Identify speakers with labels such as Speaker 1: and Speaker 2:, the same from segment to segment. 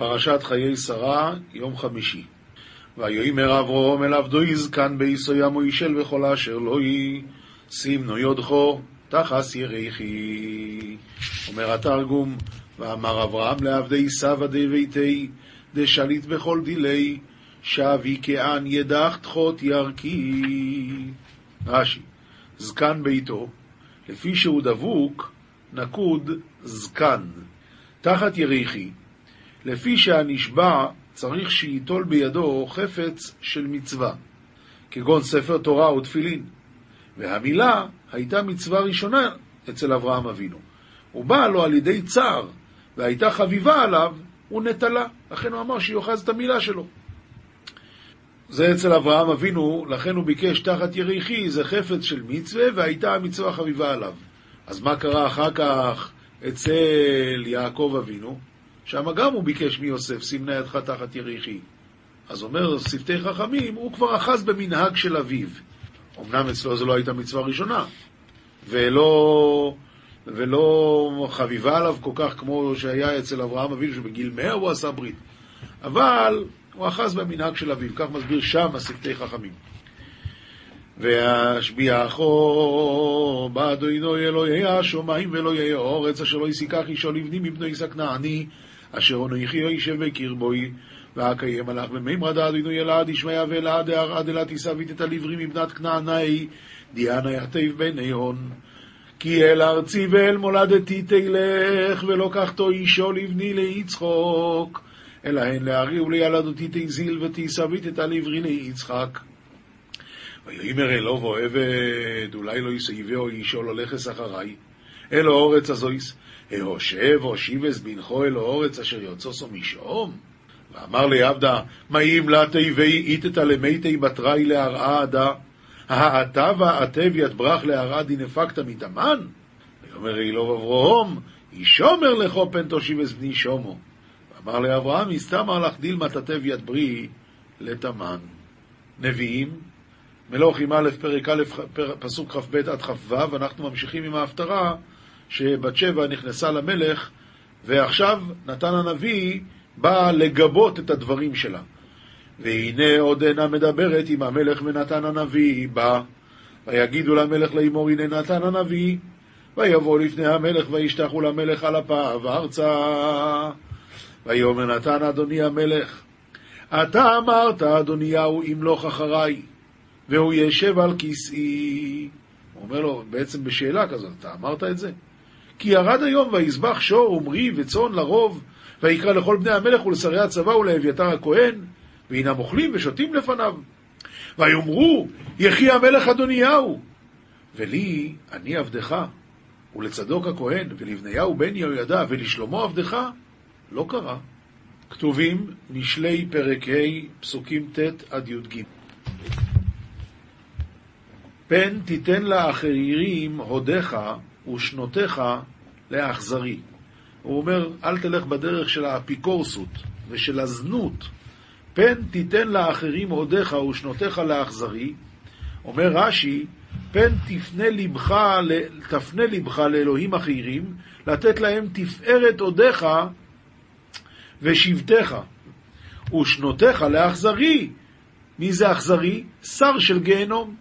Speaker 1: פרשת חיי שרה, יום חמישי. ויאמר אברום אל עבדו יזקן ביסו ימו ישל וכל אשר לא יהי, סימנו יודחו, תחס ירחי. אומר התרגום, ואמר אברהם לעבדי סבא די ביתי, דשליט בכל דילי, שבי כען ידח תחות ירכי. רש"י, זקן ביתו, לפי שהוא דבוק, נקוד זקן. תחת יריחי, לפי שהנשבע צריך שייטול בידו חפץ של מצווה, כגון ספר תורה ותפילין. והמילה הייתה מצווה ראשונה אצל אברהם אבינו. הוא בא לו על ידי צער, והייתה חביבה עליו, הוא נטלה. לכן הוא אמר שיוחז את המילה שלו. זה אצל אברהם אבינו, לכן הוא ביקש תחת יריחי, זה חפץ של מצווה, והייתה המצווה חביבה עליו. אז מה קרה אחר כך אצל יעקב אבינו? שם גם הוא ביקש מיוסף, סימנה ידך תחת יריחי. אז אומר שפתי חכמים, הוא כבר אחז במנהג של אביו. אמנם אצלו זו לא הייתה מצווה ראשונה, ולא, ולא חביבה עליו כל כך כמו שהיה אצל אברהם אבינו, שבגיל מאה הוא עשה ברית. אבל הוא אחז במנהג של אביו, כך מסביר שם השפתי חכמים. והשביעכו באדוני אלוהי השמיים ואלוהי האורץ אשר לא יסיקח אישו לבני מבנו ישק נעני אשר אנוכי יושב בקרבוי ואקיים הלך במימרד אדוני אלעד ישמעיה ואלעד עד אלעד תישאבית את הלברי מבנת כנעני דיאנה יתיב בני הון. כי אל ארצי ואל מולדתי תלך ולא קחתו אישו לבני ליצחוק. אלא הן לארי ולילדותי תזיל ותישאבית את הלברי ליצחק. ויאמר אלוב עבד, אולי לא יסייבהו אישו לא לכס אחריי, אלו אורץ הזויס, ההושב הושיבס בנכו אלו אורץ אשר יוצאו משום. ואמר ליעבדה, מה אם לה תיבי איתתא למיתי בתראי להרעה עדה, האתה והעטב יתברך להרעה דינפקתא מתאמן? ויאמר אלוב אברום, אישומר לכו פן תושיבס בני שומו. ואמר לאברהם, הסתמר לך דילמה תתב יד ברי לתמן. נביאים, מלוכים א', פרק א', פסוק כ"ב עד כ"ו, אנחנו ממשיכים עם ההפטרה שבת שבע נכנסה למלך, ועכשיו נתן הנביא בא לגבות את הדברים שלה. והנה עודנה מדברת עם המלך ונתן הנביא בא, ויגידו למלך לאמור הנה נתן הנביא, ויבוא לפני המלך וישתחו למלך על אפיו ארצה. ויאמר נתן אדוני המלך, אתה אמרת אדוניהו ימלוך אחריי. והוא ישב על כיסאי. הוא אומר לו, בעצם בשאלה כזאת, אתה אמרת את זה? כי ירד היום ויזבח שור ומרי וצאן לרוב, ויקרא לכל בני המלך ולשרי הצבא ולאביתר הכהן, והנם אוכלים ושותים לפניו. ויאמרו, יחי המלך אדוניהו. ולי, אני עבדך, ולצדוק הכהן, ולבניהו בן יהוידע, ולשלמה עבדך, לא קרה. כתובים משלי פרק ה', פסוקים ט' עד י"ג. פן תיתן לאחרים הודיך ושנותיך לאכזרי. הוא אומר, אל תלך בדרך של האפיקורסות ושל הזנות. פן תיתן לאחרים הודיך ושנותיך לאכזרי. אומר רש"י, פן תפנה לבך, תפנה לבך לאלוהים אחרים, לתת להם תפארת הודיך ושבטיך. ושנותיך לאכזרי. מי זה אכזרי? שר של גיהנום.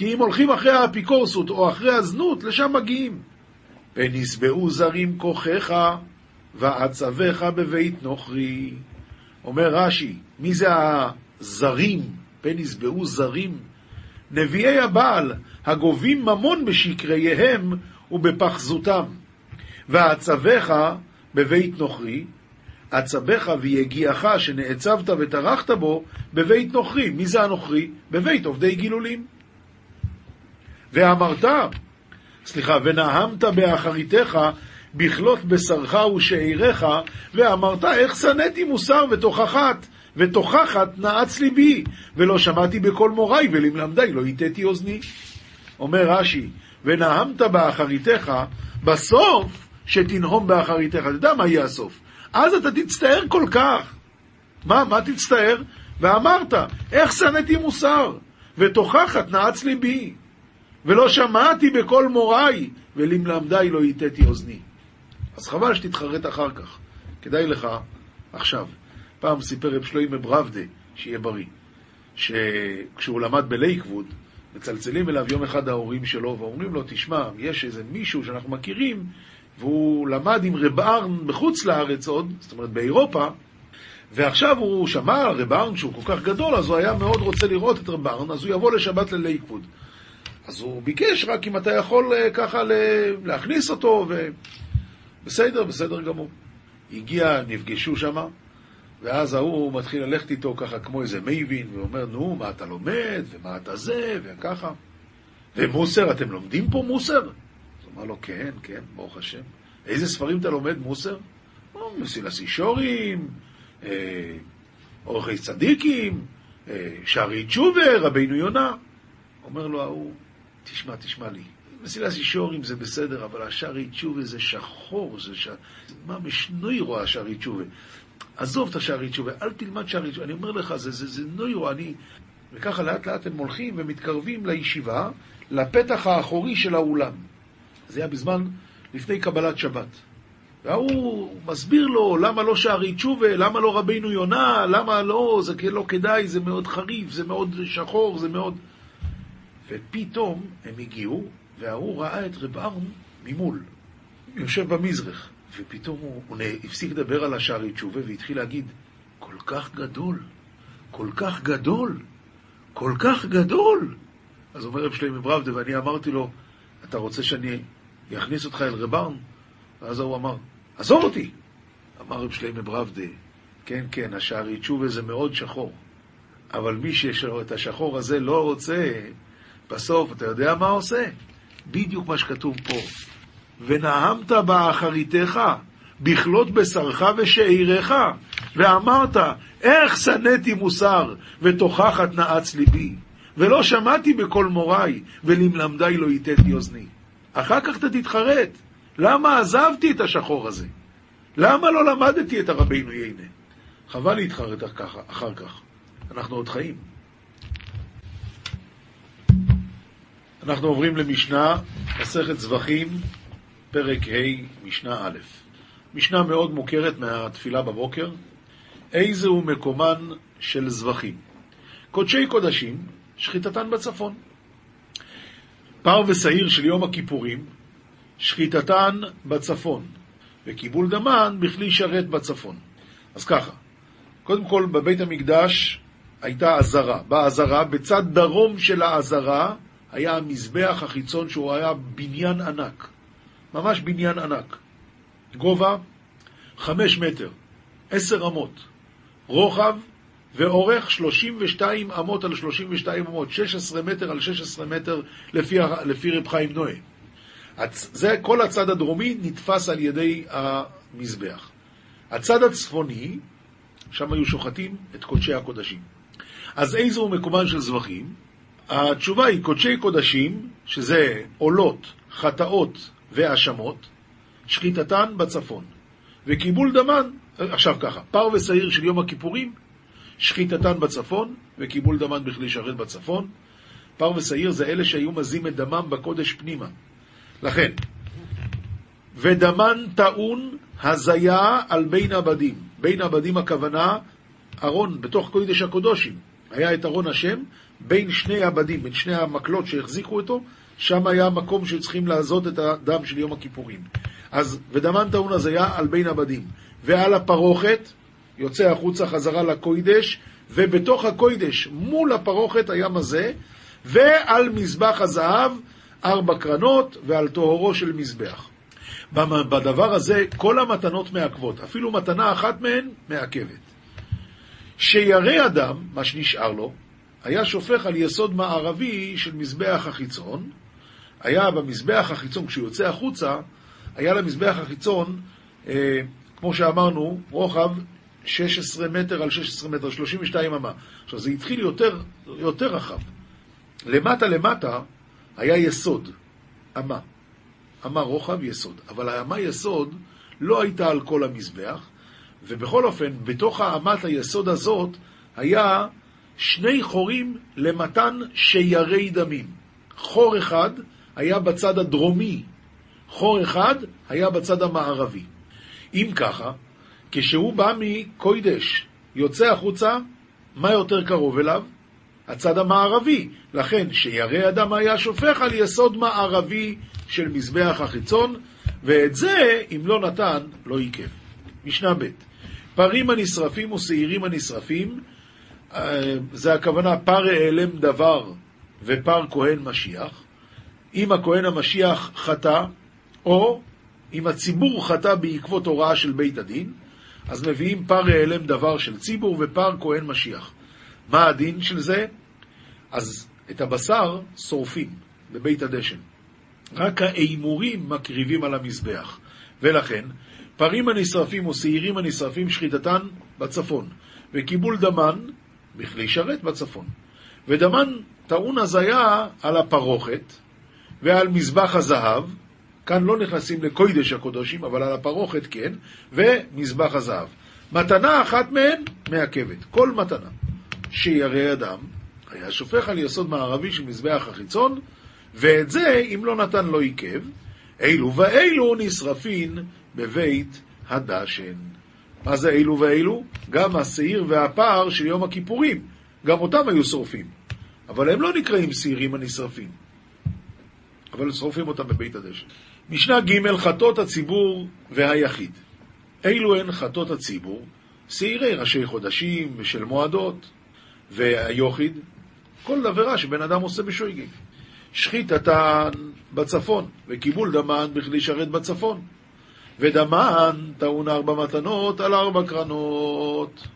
Speaker 1: כי אם הולכים אחרי האפיקורסות או אחרי הזנות, לשם מגיעים. ונשבעו זרים כוחך, ועצבך בבית נוכרי. אומר רש"י, מי זה הזרים? פן זרים? נביאי הבעל, הגובים ממון בשקריהם ובפחזותם. ועצבך בבית נוכרי, עצבך ויגיעך שנעצבת וטרחת בו בבית נוכרי. מי זה הנוכרי? בבית עובדי גילולים. ואמרת, סליחה, ונהמת באחריתך בכלות בשרך ושעירך, ואמרת, איך שנאתי מוסר ותוכחת, ותוכחת נעץ ליבי, ולא שמעתי בקול מוריי, ולמלמדי לא הטתי אוזני. אומר רש"י, ונהמת באחריתך, בסוף שתנהום באחריתך. אתה יודע מה יהיה הסוף. אז אתה תצטער כל כך. מה, מה תצטער? ואמרת, איך שנאתי מוסר, ותוכחת נעץ ליבי. ולא שמעתי בקול מוריי, ולמלמדי לא הטתי אוזני. אז חבל שתתחרט אחר כך. כדאי לך עכשיו, פעם סיפר רב שלוימה ברבדה, שיהיה בריא, שכשהוא למד בלייקווד, מצלצלים אליו יום אחד ההורים שלו ואומרים לו, תשמע, יש איזה מישהו שאנחנו מכירים, והוא למד עם רב ארן בחוץ לארץ עוד, זאת אומרת באירופה, ועכשיו הוא שמע על רב ארן שהוא כל כך גדול, אז הוא היה מאוד רוצה לראות את רב ארן, אז הוא יבוא לשבת ללייקווד. אז הוא ביקש רק אם אתה יכול אה, ככה להכניס אותו, ו... בסדר, גמור. הגיע, נפגשו שם, ואז ההוא מתחיל ללכת איתו ככה כמו איזה מייבין, ואומר, נו, מה אתה לומד, ומה אתה זה, וככה. ומוסר, אתם לומדים פה מוסר? אז הוא אמר לו, כן, כן, ברוך השם. איזה ספרים אתה לומד מוסר? מסילסי שורים, אה, אורחי צדיקים, אה, שערי תשובה, רבינו יונה. אומר לו ההוא, תשמע, תשמע לי, מסילת אישורים זה בסדר, אבל השערי תשובה זה שחור, זה ש... ממש נוירו השערי תשובה. עזוב את השערי תשובה, אל תלמד שערי תשובה. אני אומר לך, זה, זה, זה נוירו, אני... וככה לאט לאט הם הולכים ומתקרבים לישיבה, לפתח האחורי של האולם. זה היה בזמן לפני קבלת שבת. והוא מסביר לו למה לא שערי תשובה, למה לא רבינו יונה, למה לא, זה לא כדאי, זה מאוד חריף, זה מאוד שחור, זה מאוד... ופתאום הם הגיעו, וההוא ראה את רב ארון ממול, יושב במזרח, ופתאום הוא, הוא הפסיק לדבר על השערי תשובה והתחיל להגיד, כל כך גדול, כל כך גדול, כל כך גדול. אז אומר רב שלמה ברבדה, ואני אמרתי לו, אתה רוצה שאני אכניס אותך אל רב ארון? ואז הוא אמר, עזוב אותי! אמר רב שלמה ברבדה, כן, כן, השערי תשובה זה מאוד שחור, אבל מי שיש לו את השחור הזה לא רוצה בסוף, אתה יודע מה עושה? בדיוק מה שכתוב פה. ונהמת באחריתך, בכלות בשרך ושאירך, ואמרת, איך שנאתי מוסר, ותוכחת נעץ ליבי, ולא שמעתי בקול מוריי, ולמלמדי לא יתתי אוזני. אחר כך אתה תתחרט, למה עזבתי את השחור הזה? למה לא למדתי את הרבינו יינה? חבל להתחרט אחר כך, אנחנו עוד חיים. אנחנו עוברים למשנה, מסכת זבחים, פרק ה', משנה א'. משנה מאוד מוכרת מהתפילה בבוקר. איזה הוא מקומן של זבחים? קודשי קודשים, שחיטתן בצפון. פר ושעיר של יום הכיפורים, שחיטתן בצפון, וקיבול דמן בכלי שרת בצפון. אז ככה, קודם כל בבית המקדש הייתה עזרה. בעזרה, בצד דרום של העזרה, היה המזבח החיצון שהוא היה בניין ענק, ממש בניין ענק. גובה חמש מטר, עשר אמות, רוחב ואורך 32 אמות על 32 אמות, 16 מטר על 16 מטר לפי, לפי רב חיים נועה. זה, כל הצד הדרומי נתפס על ידי המזבח. הצד הצפוני, שם היו שוחטים את קודשי הקודשים. אז איזו הוא מקומן של זבחים? התשובה היא קודשי קודשים, שזה עולות, חטאות והאשמות, שחיטתן בצפון. וקיבול דמן, עכשיו ככה, פר ושעיר של יום הכיפורים, שחיטתן בצפון, וקיבול דמן בכלי שרת בצפון. פר ושעיר זה אלה שהיו מזים את דמם בקודש פנימה. לכן, ודמן טעון הזיה על בין עבדים. בין עבדים הכוונה ארון בתוך קודש הקודשים. היה את ארון השם, בין שני עבדים, בין שני המקלות שהחזיקו אותו, שם היה המקום שצריכים לעזות את הדם של יום הכיפורים. אז, ודמן טעון הזיה על בין עבדים. ועל הפרוכת, יוצא החוצה חזרה לקוידש, ובתוך הקוידש, מול הפרוכת היה מזה, ועל מזבח הזהב, ארבע קרנות, ועל טהורו של מזבח. בדבר הזה, כל המתנות מעכבות, אפילו מתנה אחת מהן מעכבת. שירא אדם, מה שנשאר לו, היה שופך על יסוד מערבי של מזבח החיצון. היה במזבח החיצון, כשהוא יוצא החוצה, היה למזבח החיצון, אה, כמו שאמרנו, רוחב 16 מטר על 16 מטר, 32 אמה. עכשיו, זה התחיל יותר, יותר רחב. למטה למטה היה יסוד, אמה. אמה רוחב יסוד. אבל האמה יסוד לא הייתה על כל המזבח, ובכל אופן, בתוך האמת היסוד הזאת היה שני חורים למתן שיירי דמים. חור אחד היה בצד הדרומי, חור אחד היה בצד המערבי. אם ככה, כשהוא בא מקוידש, יוצא החוצה, מה יותר קרוב אליו? הצד המערבי. לכן, שירא אדם היה שופך על יסוד מערבי של מזבח החיצון, ואת זה, אם לא נתן, לא עיכב. משנה ב' פרים הנשרפים ושעירים הנשרפים, זה הכוונה פר העלם דבר ופר כהן משיח. אם הכהן המשיח חטא, או אם הציבור חטא בעקבות הוראה של בית הדין, אז מביאים פר העלם דבר של ציבור ופר כהן משיח. מה הדין של זה? אז את הבשר שורפים בבית הדשן. רק האימורים מקריבים על המזבח. ולכן, פרים הנשרפים או שעירים הנשרפים שחיטתן בצפון, וקיבול דמן בכלי שרת בצפון. ודמן טעון הזיה על הפרוכת ועל מזבח הזהב, כאן לא נכנסים לקוידש הקודשים, אבל על הפרוכת כן, ומזבח הזהב. מתנה אחת מהן מעכבת, כל מתנה שירא אדם, היה שופך על יסוד מערבי של מזבח החיצון, ואת זה, אם לא נתן לא עיכב, אלו ואלו נשרפין בבית הדשן. מה זה אלו ואלו? גם השעיר והפער של יום הכיפורים, גם אותם היו שורפים. אבל הם לא נקראים שעירים הנשרפים, אבל שורפים אותם בבית הדשן. משנה ג' חטות הציבור והיחיד. אלו הן חטות הציבור? שעירי ראשי חודשים ושל מועדות, והיוחיד, כל עבירה שבן אדם עושה בשויגג. שחיטתן בצפון, וקיבול דמן בכלי שרת בצפון. ודמן טעון ארבע מתנות על ארבע קרנות.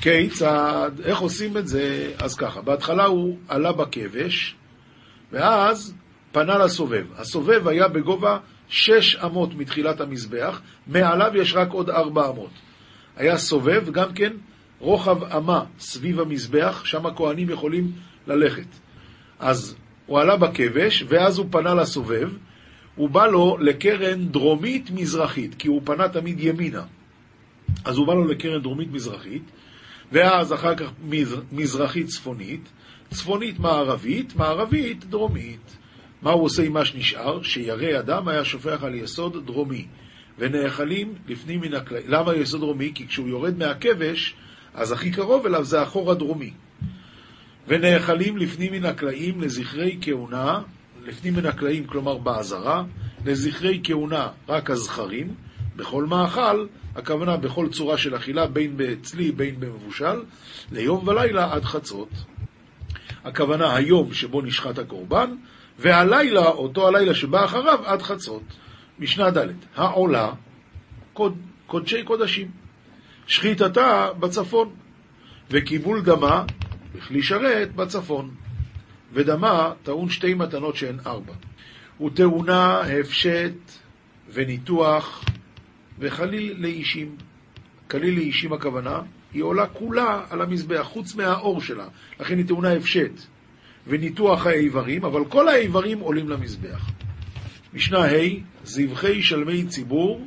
Speaker 1: כיצד? איך עושים את זה? אז ככה, בהתחלה הוא עלה בכבש, ואז פנה לסובב. הסובב היה בגובה שש אמות מתחילת המזבח, מעליו יש רק עוד ארבע אמות. היה סובב, גם כן רוחב אמה סביב המזבח, שם הכוהנים יכולים ללכת. אז הוא עלה בכבש, ואז הוא פנה לסובב, הוא בא לו לקרן דרומית-מזרחית, כי הוא פנה תמיד ימינה. אז הוא בא לו לקרן דרומית-מזרחית, ואז אחר כך מזרחית-צפונית, צפונית-מערבית, מערבית-דרומית. מה הוא עושה עם מה שנשאר? שירא אדם היה שופך על יסוד דרומי, ונאכלים לפנים מן הקלעים. למה יסוד דרומי? כי כשהוא יורד מהכבש, אז הכי קרוב אליו זה החור הדרומי. ונאכלים לפנים מן הקלעים לזכרי כהונה, לפנים מן הקלעים, כלומר בעזרה, לזכרי כהונה רק הזכרים, בכל מאכל, הכוונה בכל צורה של אכילה, בין בצלי, בין במבושל, ליום ולילה עד חצות. הכוונה היום שבו נשחט הקורבן, והלילה, אותו הלילה שבא אחריו, עד חצות. משנה ד' העולה, קוד, קודשי קודשים. שחיטתה בצפון, וקיבול דמה בכלי שרת בצפון. ודמה טעון שתי מתנות שהן ארבע. וטעונה הפשט וניתוח וחליל לאישים. כליל לאישים הכוונה, היא עולה כולה על המזבח, חוץ מהאור שלה. לכן היא טעונה הפשט וניתוח האיברים, אבל כל האיברים עולים למזבח. משנה ה' זבחי שלמי ציבור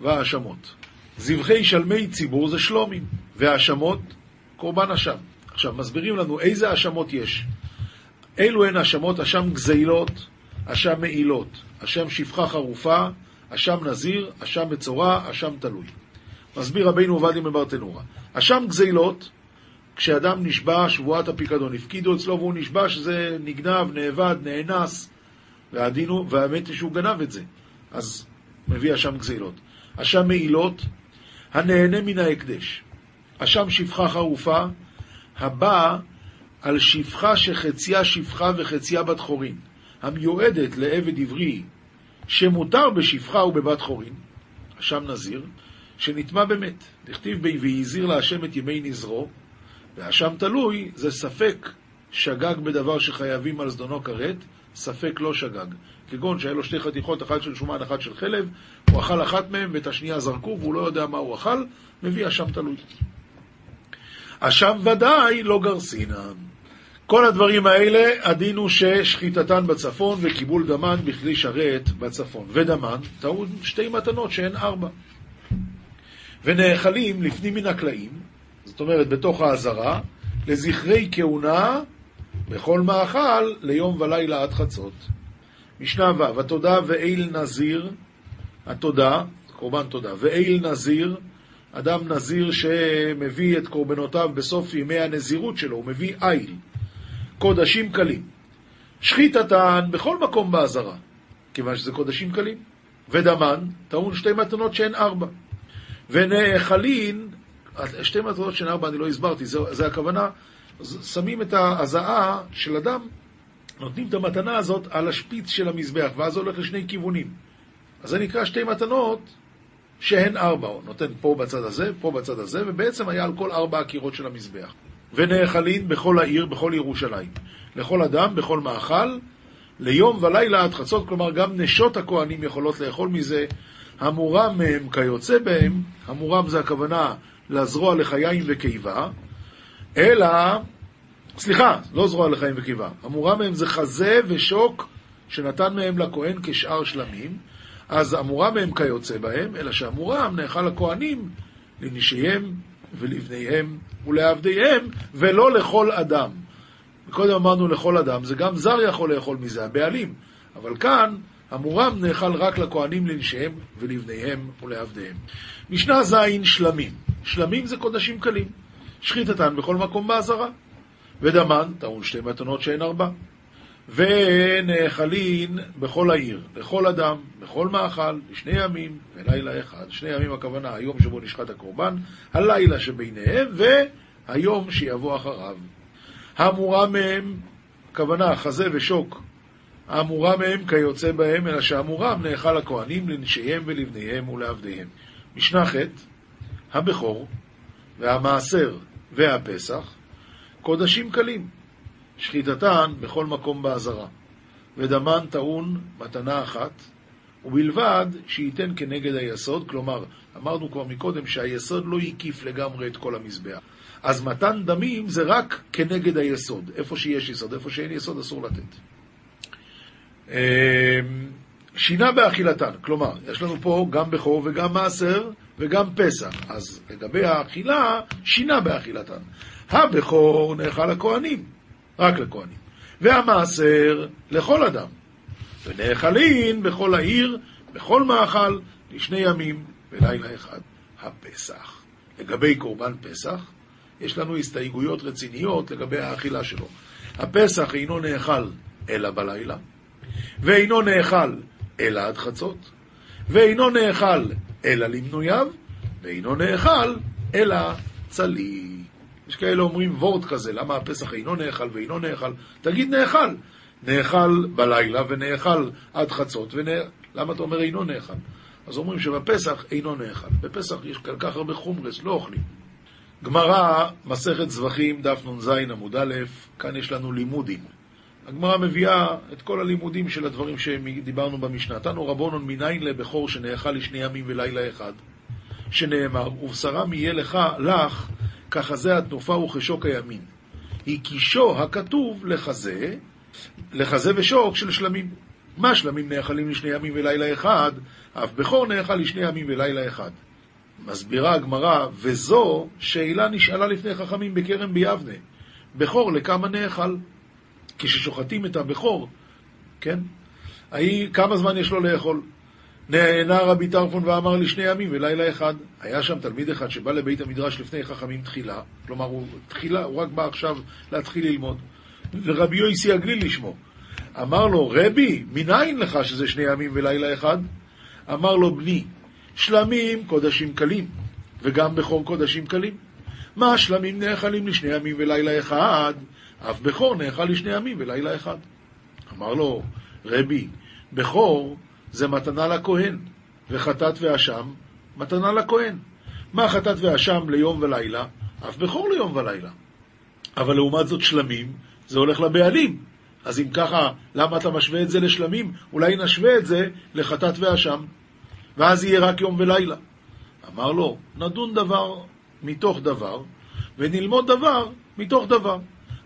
Speaker 1: והאשמות. זבחי שלמי ציבור זה שלומים, והאשמות, קורבן אשם. עכשיו, מסבירים לנו איזה האשמות יש. אלו הן האשמות, אשם גזילות, אשם מעילות, אשם שפחה חרופה, אשם נזיר, אשם מצורע, אשם תלוי. מסביר רבינו עובדיה מברטנורה. אשם גזילות, כשאדם נשבע שבועת הפיקדון, הפקידו אצלו והוא נשבע שזה נגנב, נאבד, נאנס, והדין הוא, והאמת היא שהוא גנב את זה. אז מביא אשם גזילות. אשם מעילות, הנהנה מן ההקדש. אשם שפחה חרופה, הבא על שפחה שחציה שפחה וחציה בת חורין, המיועדת לעבד עברי שמותר בשפחה ובבת חורין, אשם נזיר, שנטמע במת. דכתיב בי והזהיר להשם את ימי נזרו, ואשם תלוי זה ספק שגג בדבר שחייבים על זדונו כרת, ספק לא שגג. כגון שהיה לו שתי חתיכות, אחת של שומן, אחת של חלב, הוא אכל אחת מהן ואת השנייה זרקו והוא לא יודע מה הוא אכל, מביא אשם תלוי. אשם ודאי לא גרסינן. כל הדברים האלה, הדין הוא ששחיטתן בצפון וקיבול דמן בכלי שרת בצפון. ודמן, טעון שתי מתנות שהן ארבע. ונאכלים לפנים מן הקלעים, זאת אומרת בתוך העזרה, לזכרי כהונה בכל מאכל ליום ולילה עד חצות. משנה ו', התודה ואיל נזיר, התודה, קורבן תודה, ואיל נזיר, אדם נזיר שמביא את קורבנותיו בסוף ימי הנזירות שלו, הוא מביא איל, קודשים קלים. שחיטתן בכל מקום באזהרה, כיוון שזה קודשים קלים. ודמן, טעון שתי מתנות שהן ארבע. ונאכלין, שתי מתנות שהן ארבע אני לא הסברתי, זה, זה הכוונה, שמים את ההזעה של אדם, נותנים את המתנה הזאת על השפיץ של המזבח, ואז זה הולך לשני כיוונים. אז זה נקרא שתי מתנות שהן ארבע, נותן פה בצד הזה, פה בצד הזה, ובעצם היה על כל ארבע הקירות של המזבח. ונאכלין בכל העיר, בכל ירושלים. לכל אדם, בכל מאכל, ליום ולילה עד חצות, כלומר גם נשות הכהנים יכולות לאכול מזה. המורם מהם כיוצא בהם, המורם זה הכוונה לזרוע לחיים וקיבה, אלא, סליחה, לא זרוע לחיים וקיבה, המורם מהם זה חזה ושוק שנתן מהם לכהן כשאר שלמים, אז המורם מהם כיוצא בהם, אלא שהמורם נאכל לכהנים לנשיהם ולבניהם ולעבדיהם, ולא לכל אדם. קודם אמרנו לכל אדם, זה גם זר יכול לאכול מזה, הבעלים. אבל כאן, המורם נאכל רק לכהנים לנשיהם ולבניהם ולעבדיהם. משנה ז' שלמים. שלמים זה קודשים קלים. שחיטתן בכל מקום באזהרה. ודמן, טעון שתי מתנות שאין ארבע. ונאכלין בכל העיר, לכל אדם, בכל מאכל, לשני ימים ולילה אחד. שני ימים הכוונה, היום שבו נשחט הקורבן, הלילה שביניהם, והיום שיבוא אחריו. האמורה מהם, כוונה, חזה ושוק, האמורה מהם כיוצא בהם, אלא שהאמורם נאכל הכהנים לנשיהם ולבניהם ולעבדיהם. משנה ח' הבכור והמעשר והפסח, קודשים קלים, שחיטתן בכל מקום באזהרה, ודמן טעון מתנה אחת, ובלבד שייתן כנגד היסוד, כלומר, אמרנו כבר מקודם שהיסוד לא הקיף לגמרי את כל המזבח. אז מתן דמים זה רק כנגד היסוד, איפה שיש יסוד, איפה שאין יסוד אסור לתת. אמ, שינה באכילתן, כלומר, יש לנו פה גם בכור וגם מעשר וגם פסח, אז לגבי האכילה, שינה באכילתן. הבכור נאכל לכהנים, רק לכהנים, והמעשר לכל אדם, ונאכלין בכל העיר, בכל מאכל, לשני ימים ולילה אחד, הפסח. לגבי קורבן פסח, יש לנו הסתייגויות רציניות לגבי האכילה שלו. הפסח אינו נאכל אלא בלילה, ואינו נאכל אלא עד חצות, ואינו נאכל אלא למנוייו, ואינו נאכל אלא צלי. יש כאלה אומרים וורט כזה, למה הפסח אינו נאכל ואינו נאכל? תגיד נאכל. נאכל בלילה ונאכל עד חצות, ונא... למה אתה אומר אינו נאכל? אז אומרים שבפסח אינו נאכל. בפסח יש כל כך הרבה חומרס, לא אוכלים. גמרא, מסכת זבחים, דף נ"ז עמוד א', כאן יש לנו לימודים. הגמרא מביאה את כל הלימודים של הדברים שדיברנו במשנה. תנו רבונון מניין לבכור שנאכל לשני ימים ולילה אחד, שנאמר, ובשרם יהיה לך, לך, כחזה התנופה וכשוק הימין. הקישו הכתוב לחזה, לחזה ושוק של שלמים. מה שלמים נאכלים לשני ימים ולילה אחד, אף בכור נאכל לשני ימים ולילה אחד. מסבירה הגמרא, וזו שאלה נשאלה לפני חכמים בכרם ביבנה. בכור לכמה נאכל? כששוחטים את הבכור, כן? כמה זמן יש לו לאכול? נענה רבי טרפון ואמר לי שני ימים ולילה אחד. היה שם תלמיד אחד שבא לבית המדרש לפני חכמים תחילה, כלומר הוא תחילה, הוא רק בא עכשיו להתחיל ללמוד, ורבי יויסי הגליל לשמו. אמר לו, רבי, מניין לך שזה שני ימים ולילה אחד? אמר לו, בני, שלמים קודשים קלים, וגם בכור קודשים קלים. מה שלמים נאכלים לשני ימים ולילה אחד, אף בכור נאכל לשני ימים ולילה אחד. אמר לו, רבי, בכור זה מתנה לכהן, וחטאת ואשם, מתנה לכהן. מה חטאת ואשם ליום ולילה? אף בכור ליום ולילה. אבל לעומת זאת שלמים, זה הולך לבעלים. אז אם ככה, למה אתה משווה את זה לשלמים? אולי נשווה את זה לחטאת ואשם. ואז יהיה רק יום ולילה. אמר לו, נדון דבר מתוך דבר, ונלמוד דבר מתוך דבר.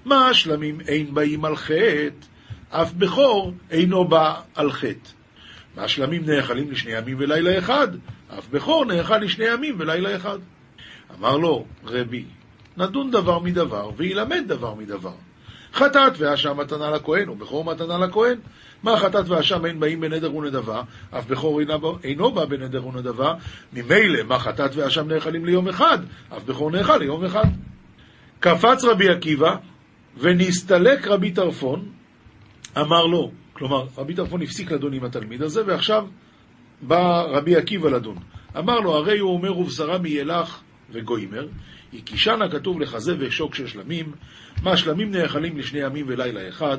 Speaker 1: מה השלמים אין באים על חטא, אף בכור אינו בא על חטא. מה השלמים נאכלים לשני ימים ולילה אחד, אף בכור נאכל לשני ימים ולילה אחד. אמר לו, רבי, נדון דבר מדבר, וילמד דבר מדבר. חטאת ואשם מתנה לכהן, ובכור מתנה לכהן. מה חטאת ואשם אין באים בנדר ונדבה, אף בכור אינו בא בנדר ונדבה, ממילא מה חטאת ואשם נאכלים ליום אחד, אף בכור נאכל ליום אחד. קפץ רבי עקיבא, ונסתלק רבי טרפון, אמר לו, כלומר, רבי טרפון הפסיק לדון עם התלמיד הזה, ועכשיו בא רבי עקיבא לדון. אמר לו, הרי הוא אומר ובשרה מילך וגוימר, הקישנה כתוב לחזה ושוק של שלמים, מה שלמים נאכלים לשני ימים ולילה אחד,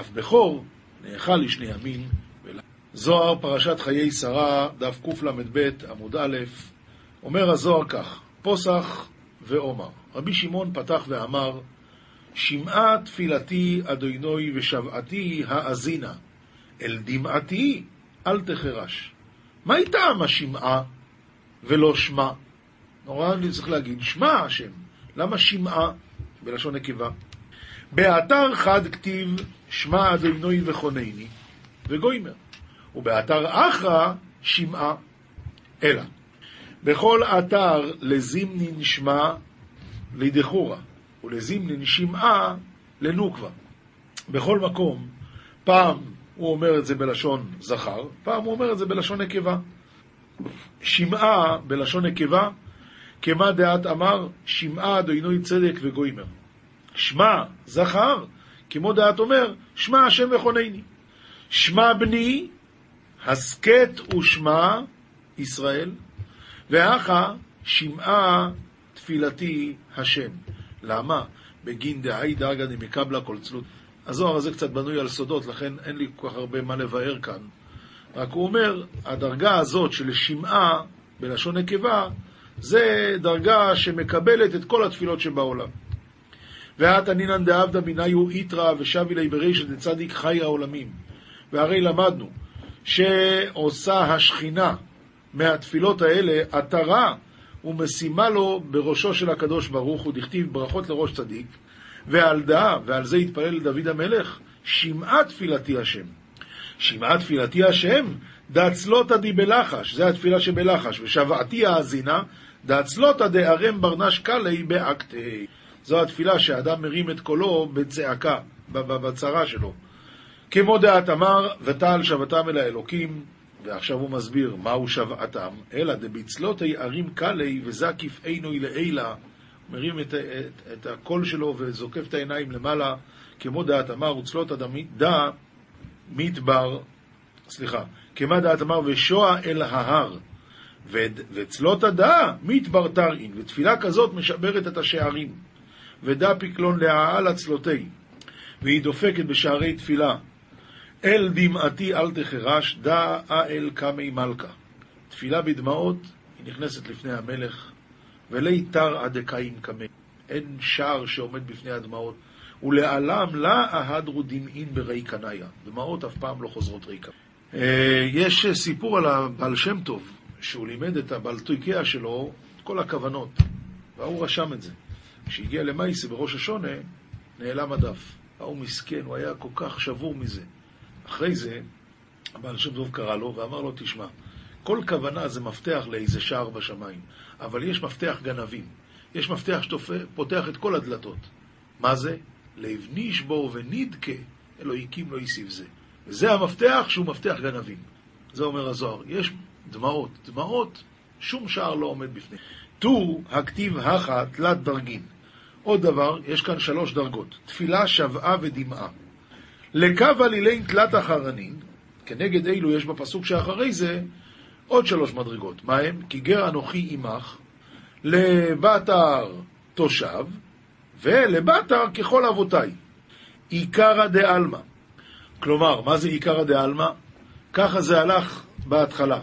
Speaker 1: אף בכור נאכל לשני ימים ולילה. זוהר, פרשת חיי שרה, דף קל"ב, עמוד א', אומר הזוהר כך, פוסח ועומר. רבי שמעון פתח ואמר, שמעה תפילתי אדוני ושבעתי האזינה, אל דמעתי אל תחרש. מה טעם השמעה ולא שמע? נורא אני צריך להגיד, שמע השם. למה שמעה בלשון נקבה? באתר חד כתיב שמע אדוני וחונני וגוימר, ובאתר אחרא שמעה אלא. בכל אתר לזימנין שמע לידחורה, ולזימנין שמעה לנוקבה. בכל מקום, פעם הוא אומר את זה בלשון זכר, פעם הוא אומר את זה בלשון נקבה. שמעה בלשון נקבה, כמה דעת אמר, שמעה אדוני צדק וגוימר. שמע זכר, כמו דעת אומר, שמע השם וכונני. שמע בני, הסכת ושמע ישראל, ואחה שמעה תפילתי השם. למה? בגין דהי דאגא דמקבלה כל צלות. הזוהר הזה קצת בנוי על סודות, לכן אין לי כל כך הרבה מה לבאר כאן. רק הוא אומר, הדרגה הזאת של שמעה, בלשון נקבה, זה דרגה שמקבלת את כל התפילות שבעולם. ואת ענינן דעבדא ביניו איתרא ושבי לי ברישא דצדיק חי העולמים. והרי למדנו שעושה השכינה מהתפילות האלה עטרה ומשימה לו בראשו של הקדוש ברוך הוא, דכתיב ברכות לראש צדיק, ועל דעה, ועל זה התפלל דוד המלך, שמעה תפילתי השם. שמעה תפילתי השם, דאצלותא בלחש, זה התפילה שבלחש, ושבעתי האזינה, דאצלותא דארם ברנש קלי באקטי. זו התפילה שאדם מרים את קולו בצעקה, בצרה שלו. כמו דעת אמר, ותעל שבתם אל האלוקים, ועכשיו הוא מסביר מהו שבעתם, אלא דביצלותי ערים קלי וזקיף עינוי לעילה, מרים את, את, את הקול שלו וזוקף את העיניים למעלה, כמו דעת אמר, וצלות דע מדבר, סליחה, כמה דעת אמר, ושועה אל ההר, וצלות הדע מדבר תרעין, ותפילה כזאת משברת את השערים, ודע פיקלון להעל הצלותי, והיא דופקת בשערי תפילה. אל דמעתי אל תחרש, דע אל קמי מלכה. תפילה בדמעות, היא נכנסת לפני המלך, ולי תרא דקאים קמי. אין שער שעומד בפני הדמעות. ולעלם לה אהדרו דמעין ברי קנאיה. דמעות אף פעם לא חוזרות ריקה. אה, יש סיפור על הבעל שם טוב, שהוא לימד את הבלטויקיה שלו את כל הכוונות, והוא רשם את זה. כשהגיע למייסי בראש השונה, נעלם הדף. ההוא מסכן, הוא היה כל כך שבור מזה. אחרי זה, הבעל שם טוב קרא לו ואמר לו, תשמע, כל כוונה זה מפתח לאיזה שער בשמיים, אבל יש מפתח גנבים. יש מפתח שפותח את כל הדלתות. מה זה? לבני ישבור ונדכה, אלוהיקים לא יסיב זה. וזה המפתח שהוא מפתח גנבים. זה אומר הזוהר. יש דמעות. דמעות, שום שער לא עומד בפני. טור הכתיב הכה תלת דרגין. עוד דבר, יש כאן שלוש דרגות. תפילה, שבעה ודמעה. לקו עלילין תלת אחרנין, כנגד אלו יש בפסוק שאחרי זה עוד שלוש מדרגות. מה הם? כי גר אנוכי עמך, לבתר תושב, ולבתר ככל אבותיי. עיקרא דעלמא. כלומר, מה זה עיקרא דעלמא? ככה זה הלך בהתחלה.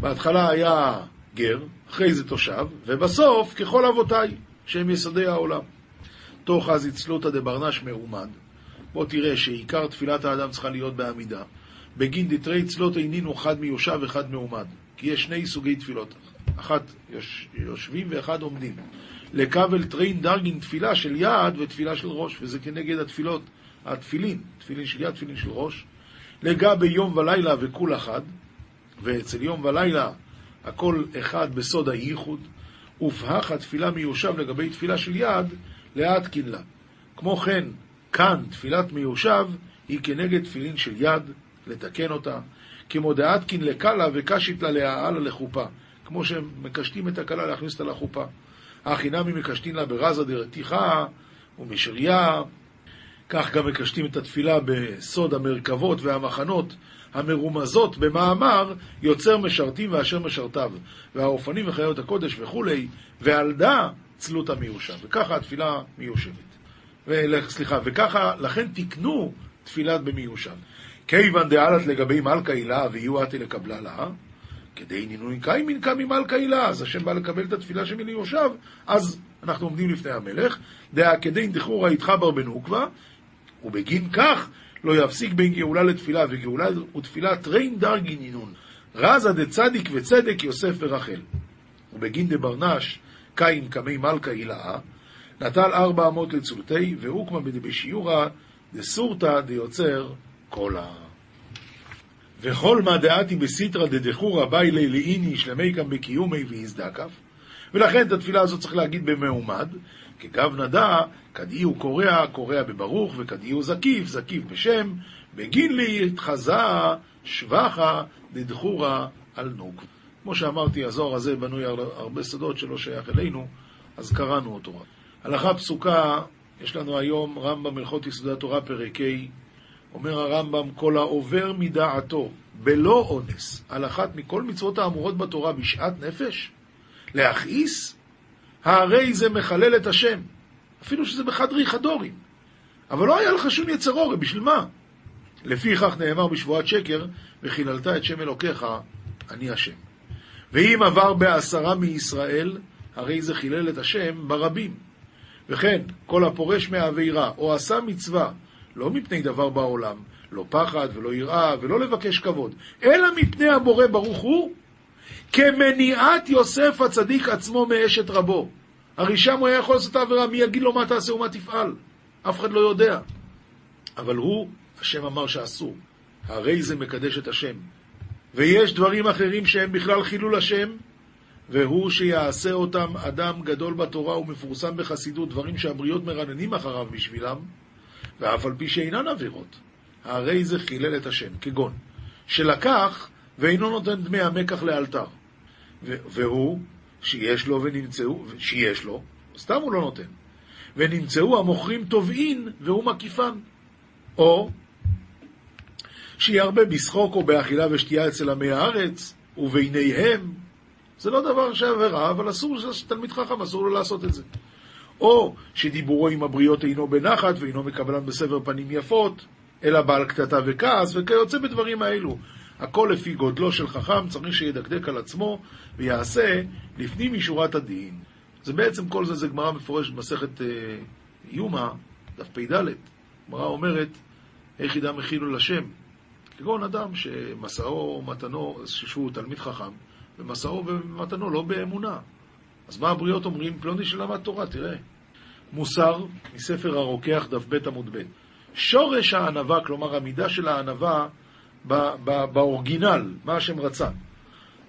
Speaker 1: בהתחלה היה גר, אחרי זה תושב, ובסוף ככל אבותיי, שהם יסודי העולם. תוך אז הצלותא דברנש מעומד. בוא תראה שעיקר תפילת האדם צריכה להיות בעמידה. בגין דתרי צלות אינינו אחד מיושב אחד מעומד. כי יש שני סוגי תפילות, אחת יוש, יושבים ואחד עומדים. לקבל טריין דרגין תפילה של יד ותפילה של ראש, וזה כנגד התפילות, התפילין, תפילין של יד, תפילין של ראש. לגבי יום ולילה וכול אחד, ואצל יום ולילה הכל אחד בסוד הייחוד, ופהך התפילה מיושב לגבי תפילה של יד, לאט קינלה. כמו כן, כאן תפילת מיושב היא כנגד תפילין של יד, לתקן אותה, כמו דעתקין לקלה וקשית לה להעלה לחופה, כמו שמקשטים את הכלה להכניס אותה לחופה. הכי נמי מקשטין לה ברזה דרתיחה ומשריה, כך גם מקשטים את התפילה בסוד המרכבות והמחנות המרומזות במאמר יוצר משרתים ואשר משרתיו, והאופנים וחיות הקודש וכולי, ועל דא צלות המיושב. וככה התפילה מיושבת. סליחה, וככה, לכן תקנו תפילת במיושב. כיוון דעלת לגבי מלכה הילה ויהיו עתי לקבלה לה, כדי נינוי קיימין קמי מלכה הילה, אז השם בא לקבל את התפילה שמיושב, אז אנחנו עומדים לפני המלך, דעה כדי דחורא יתחבר בנוקבה, ובגין כך לא יפסיק בין גאולה לתפילה, וגאולה ותפילה טרין דרגי נינון. רזה דצדיק וצדק יוסף ורחל. ובגין דברנש קין קמי מלכה הילאה, נטל ארבע אמות לצולתי, והוקמה בשיעורא דסורתא דיוצר קולה. וכל מה דעתי בסיטרא דדחורא באי לילאיני שלמי גם בקיומי ויזדקף. ולכן את התפילה הזאת צריך להגיד במעומד, כגב נדע, כדאי הוא קורע, קורע בברוך, וכדאי הוא זקיף, זקיף בשם, בגין לי התחזה שבחה דדחורה על נוג. כמו שאמרתי, הזוהר הזה בנוי על הרבה שדות שלא שייך אלינו, אז קראנו אותו רק. הלכה פסוקה, יש לנו היום רמב"ם הלכות יסודי התורה פרק ה', אומר הרמב"ם, כל העובר מדעתו בלא אונס על אחת מכל מצוות האמורות בתורה בשאט נפש, להכעיס, הרי זה מחלל את השם. אפילו שזה בחדרי חדורים. אבל לא היה לך שום יצר אורי, בשביל מה? לפיכך נאמר בשבועת שקר, וחיללת את שם אלוקיך, אני השם. ואם עבר בעשרה מישראל, הרי זה חילל את השם ברבים. וכן, כל הפורש מהעבירה, או עשה מצווה, לא מפני דבר בעולם, לא פחד ולא יראה ולא לבקש כבוד, אלא מפני הבורא ברוך הוא, כמניעת יוסף הצדיק עצמו מאשת רבו. הרי שם הוא היה יכול לעשות את העבירה, מי יגיד לו מה תעשה ומה תפעל? אף אחד לא יודע. אבל הוא, השם אמר שאסור. הרי זה מקדש את השם. ויש דברים אחרים שהם בכלל חילול השם, והוא שיעשה אותם אדם גדול בתורה ומפורסם בחסידות, דברים שהבריות מרננים אחריו בשבילם, ואף על פי שאינן עבירות. הרי זה חילל את השם, כגון שלקח ואינו נותן דמי המקח לאלתר. והוא שיש לו ונמצאו, שיש לו, סתם הוא לא נותן. ונמצאו המוכרים תובעין והוא מקיפן. או שירבה בשחוק או באכילה ושתייה אצל עמי הארץ, וביניהם, זה לא דבר שעבירה, אבל אסור שתלמיד חכם, אסור לו לעשות את זה. או שדיבורו עם הבריות אינו בנחת ואינו מקבלן בסבר פנים יפות, אלא בעל קטטה וכעס, וכיוצא בדברים האלו. הכל לפי גודלו של חכם, צריך שידקדק על עצמו ויעשה לפנים משורת הדין. זה בעצם כל זה, זה גמרא מפורשת במסכת אה, יומא, דף פ"ד. גמרא אומרת, איך ידע מחילו לשם? כגון אדם שמסעו מתנו, שהוא תלמיד חכם, ומסעו ומתנו לא באמונה. אז מה הבריות אומרים? פלוני שלמד תורה, תראה. מוסר, מספר הרוקח, דף ב' עמוד ב'. שורש הענווה, כלומר המידה של הענווה באורגינל, מה השם רצה.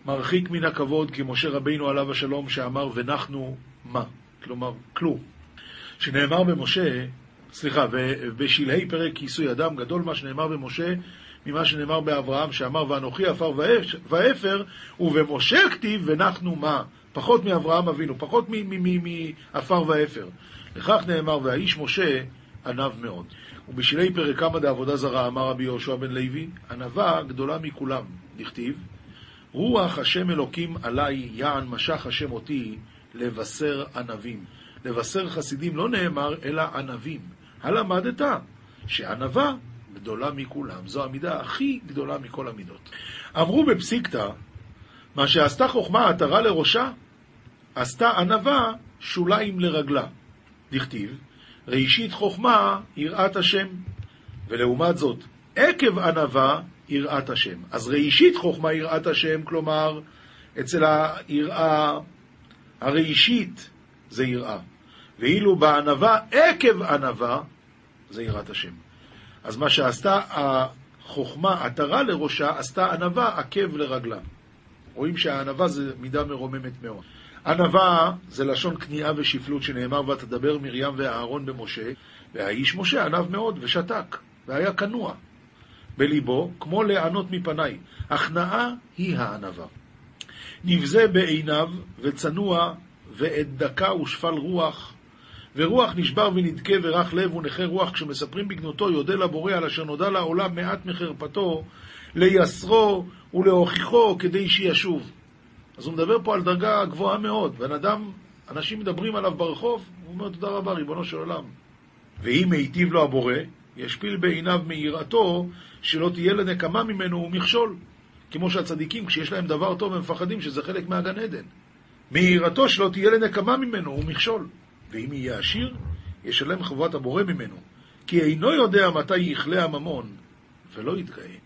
Speaker 1: מרחיק מן הכבוד כמשה רבינו עליו השלום שאמר ונחנו מה? כלומר, כלום. שנאמר במשה, סליחה, בשלהי פרק כיסוי אדם גדול מה שנאמר במשה ממה שנאמר באברהם שאמר ואנוכי עפר ואפר ובמשה כתיב ונחנו מה? פחות מאברהם אבינו, פחות מעפר ואפר. לכך נאמר והאיש משה ענב מאוד. ובשלהי פרק כמה דעבודה זרה אמר רבי יהושע בן לוי, ענווה גדולה מכולם, דכתיב, רוח השם אלוקים עלי יען משך השם אותי לבשר ענבים. לבשר חסידים לא נאמר, אלא ענבים. הלמדת שענווה גדולה מכולם. זו המידה הכי גדולה מכל המידות. אמרו בפסיקתא, מה שעשתה חוכמה עטרה לראשה, עשתה ענווה שוליים לרגלה. דכתיב, ראשית חוכמה יראת השם, ולעומת זאת, עקב ענווה יראת השם. אז ראשית חוכמה יראת השם, כלומר, אצל היראה, הראשית זה יראה. ואילו בענווה, עקב ענווה, זה יראת השם. אז מה שעשתה החוכמה, עטרה לראשה, עשתה ענווה עקב לרגלה. רואים שהענווה זה מידה מרוממת מאוד. ענווה זה לשון כניעה ושפלות שנאמר ותדבר מרים ואהרון במשה, והאיש משה ענב מאוד ושתק, והיה כנוע בליבו, כמו לענות מפניי. הכנעה היא הענווה. נבזה בעיניו וצנוע ועת דקה ושפל רוח, ורוח נשבר ונדכה ורך לב ונכה רוח, כשמספרים בגנותו יודה לבורא על אשר נודע לעולם מעט מחרפתו, ליסרו ולהוכיחו כדי שישוב. אז הוא מדבר פה על דרגה גבוהה מאוד. בן אדם, אנשים מדברים עליו ברחוב, הוא אומר תודה רבה, ריבונו של עולם. ואם מיטיב לו הבורא, ישפיל בעיניו מיראתו, שלא תהיה לנקמה ממנו ומכשול. כמו שהצדיקים, כשיש להם דבר טוב, הם מפחדים שזה חלק מהגן עדן. מיראתו שלא תהיה לנקמה ממנו ומכשול. ואם יהיה עשיר, ישלם חובת הבורא ממנו, כי אינו יודע מתי יכלה הממון, ולא יתגאה.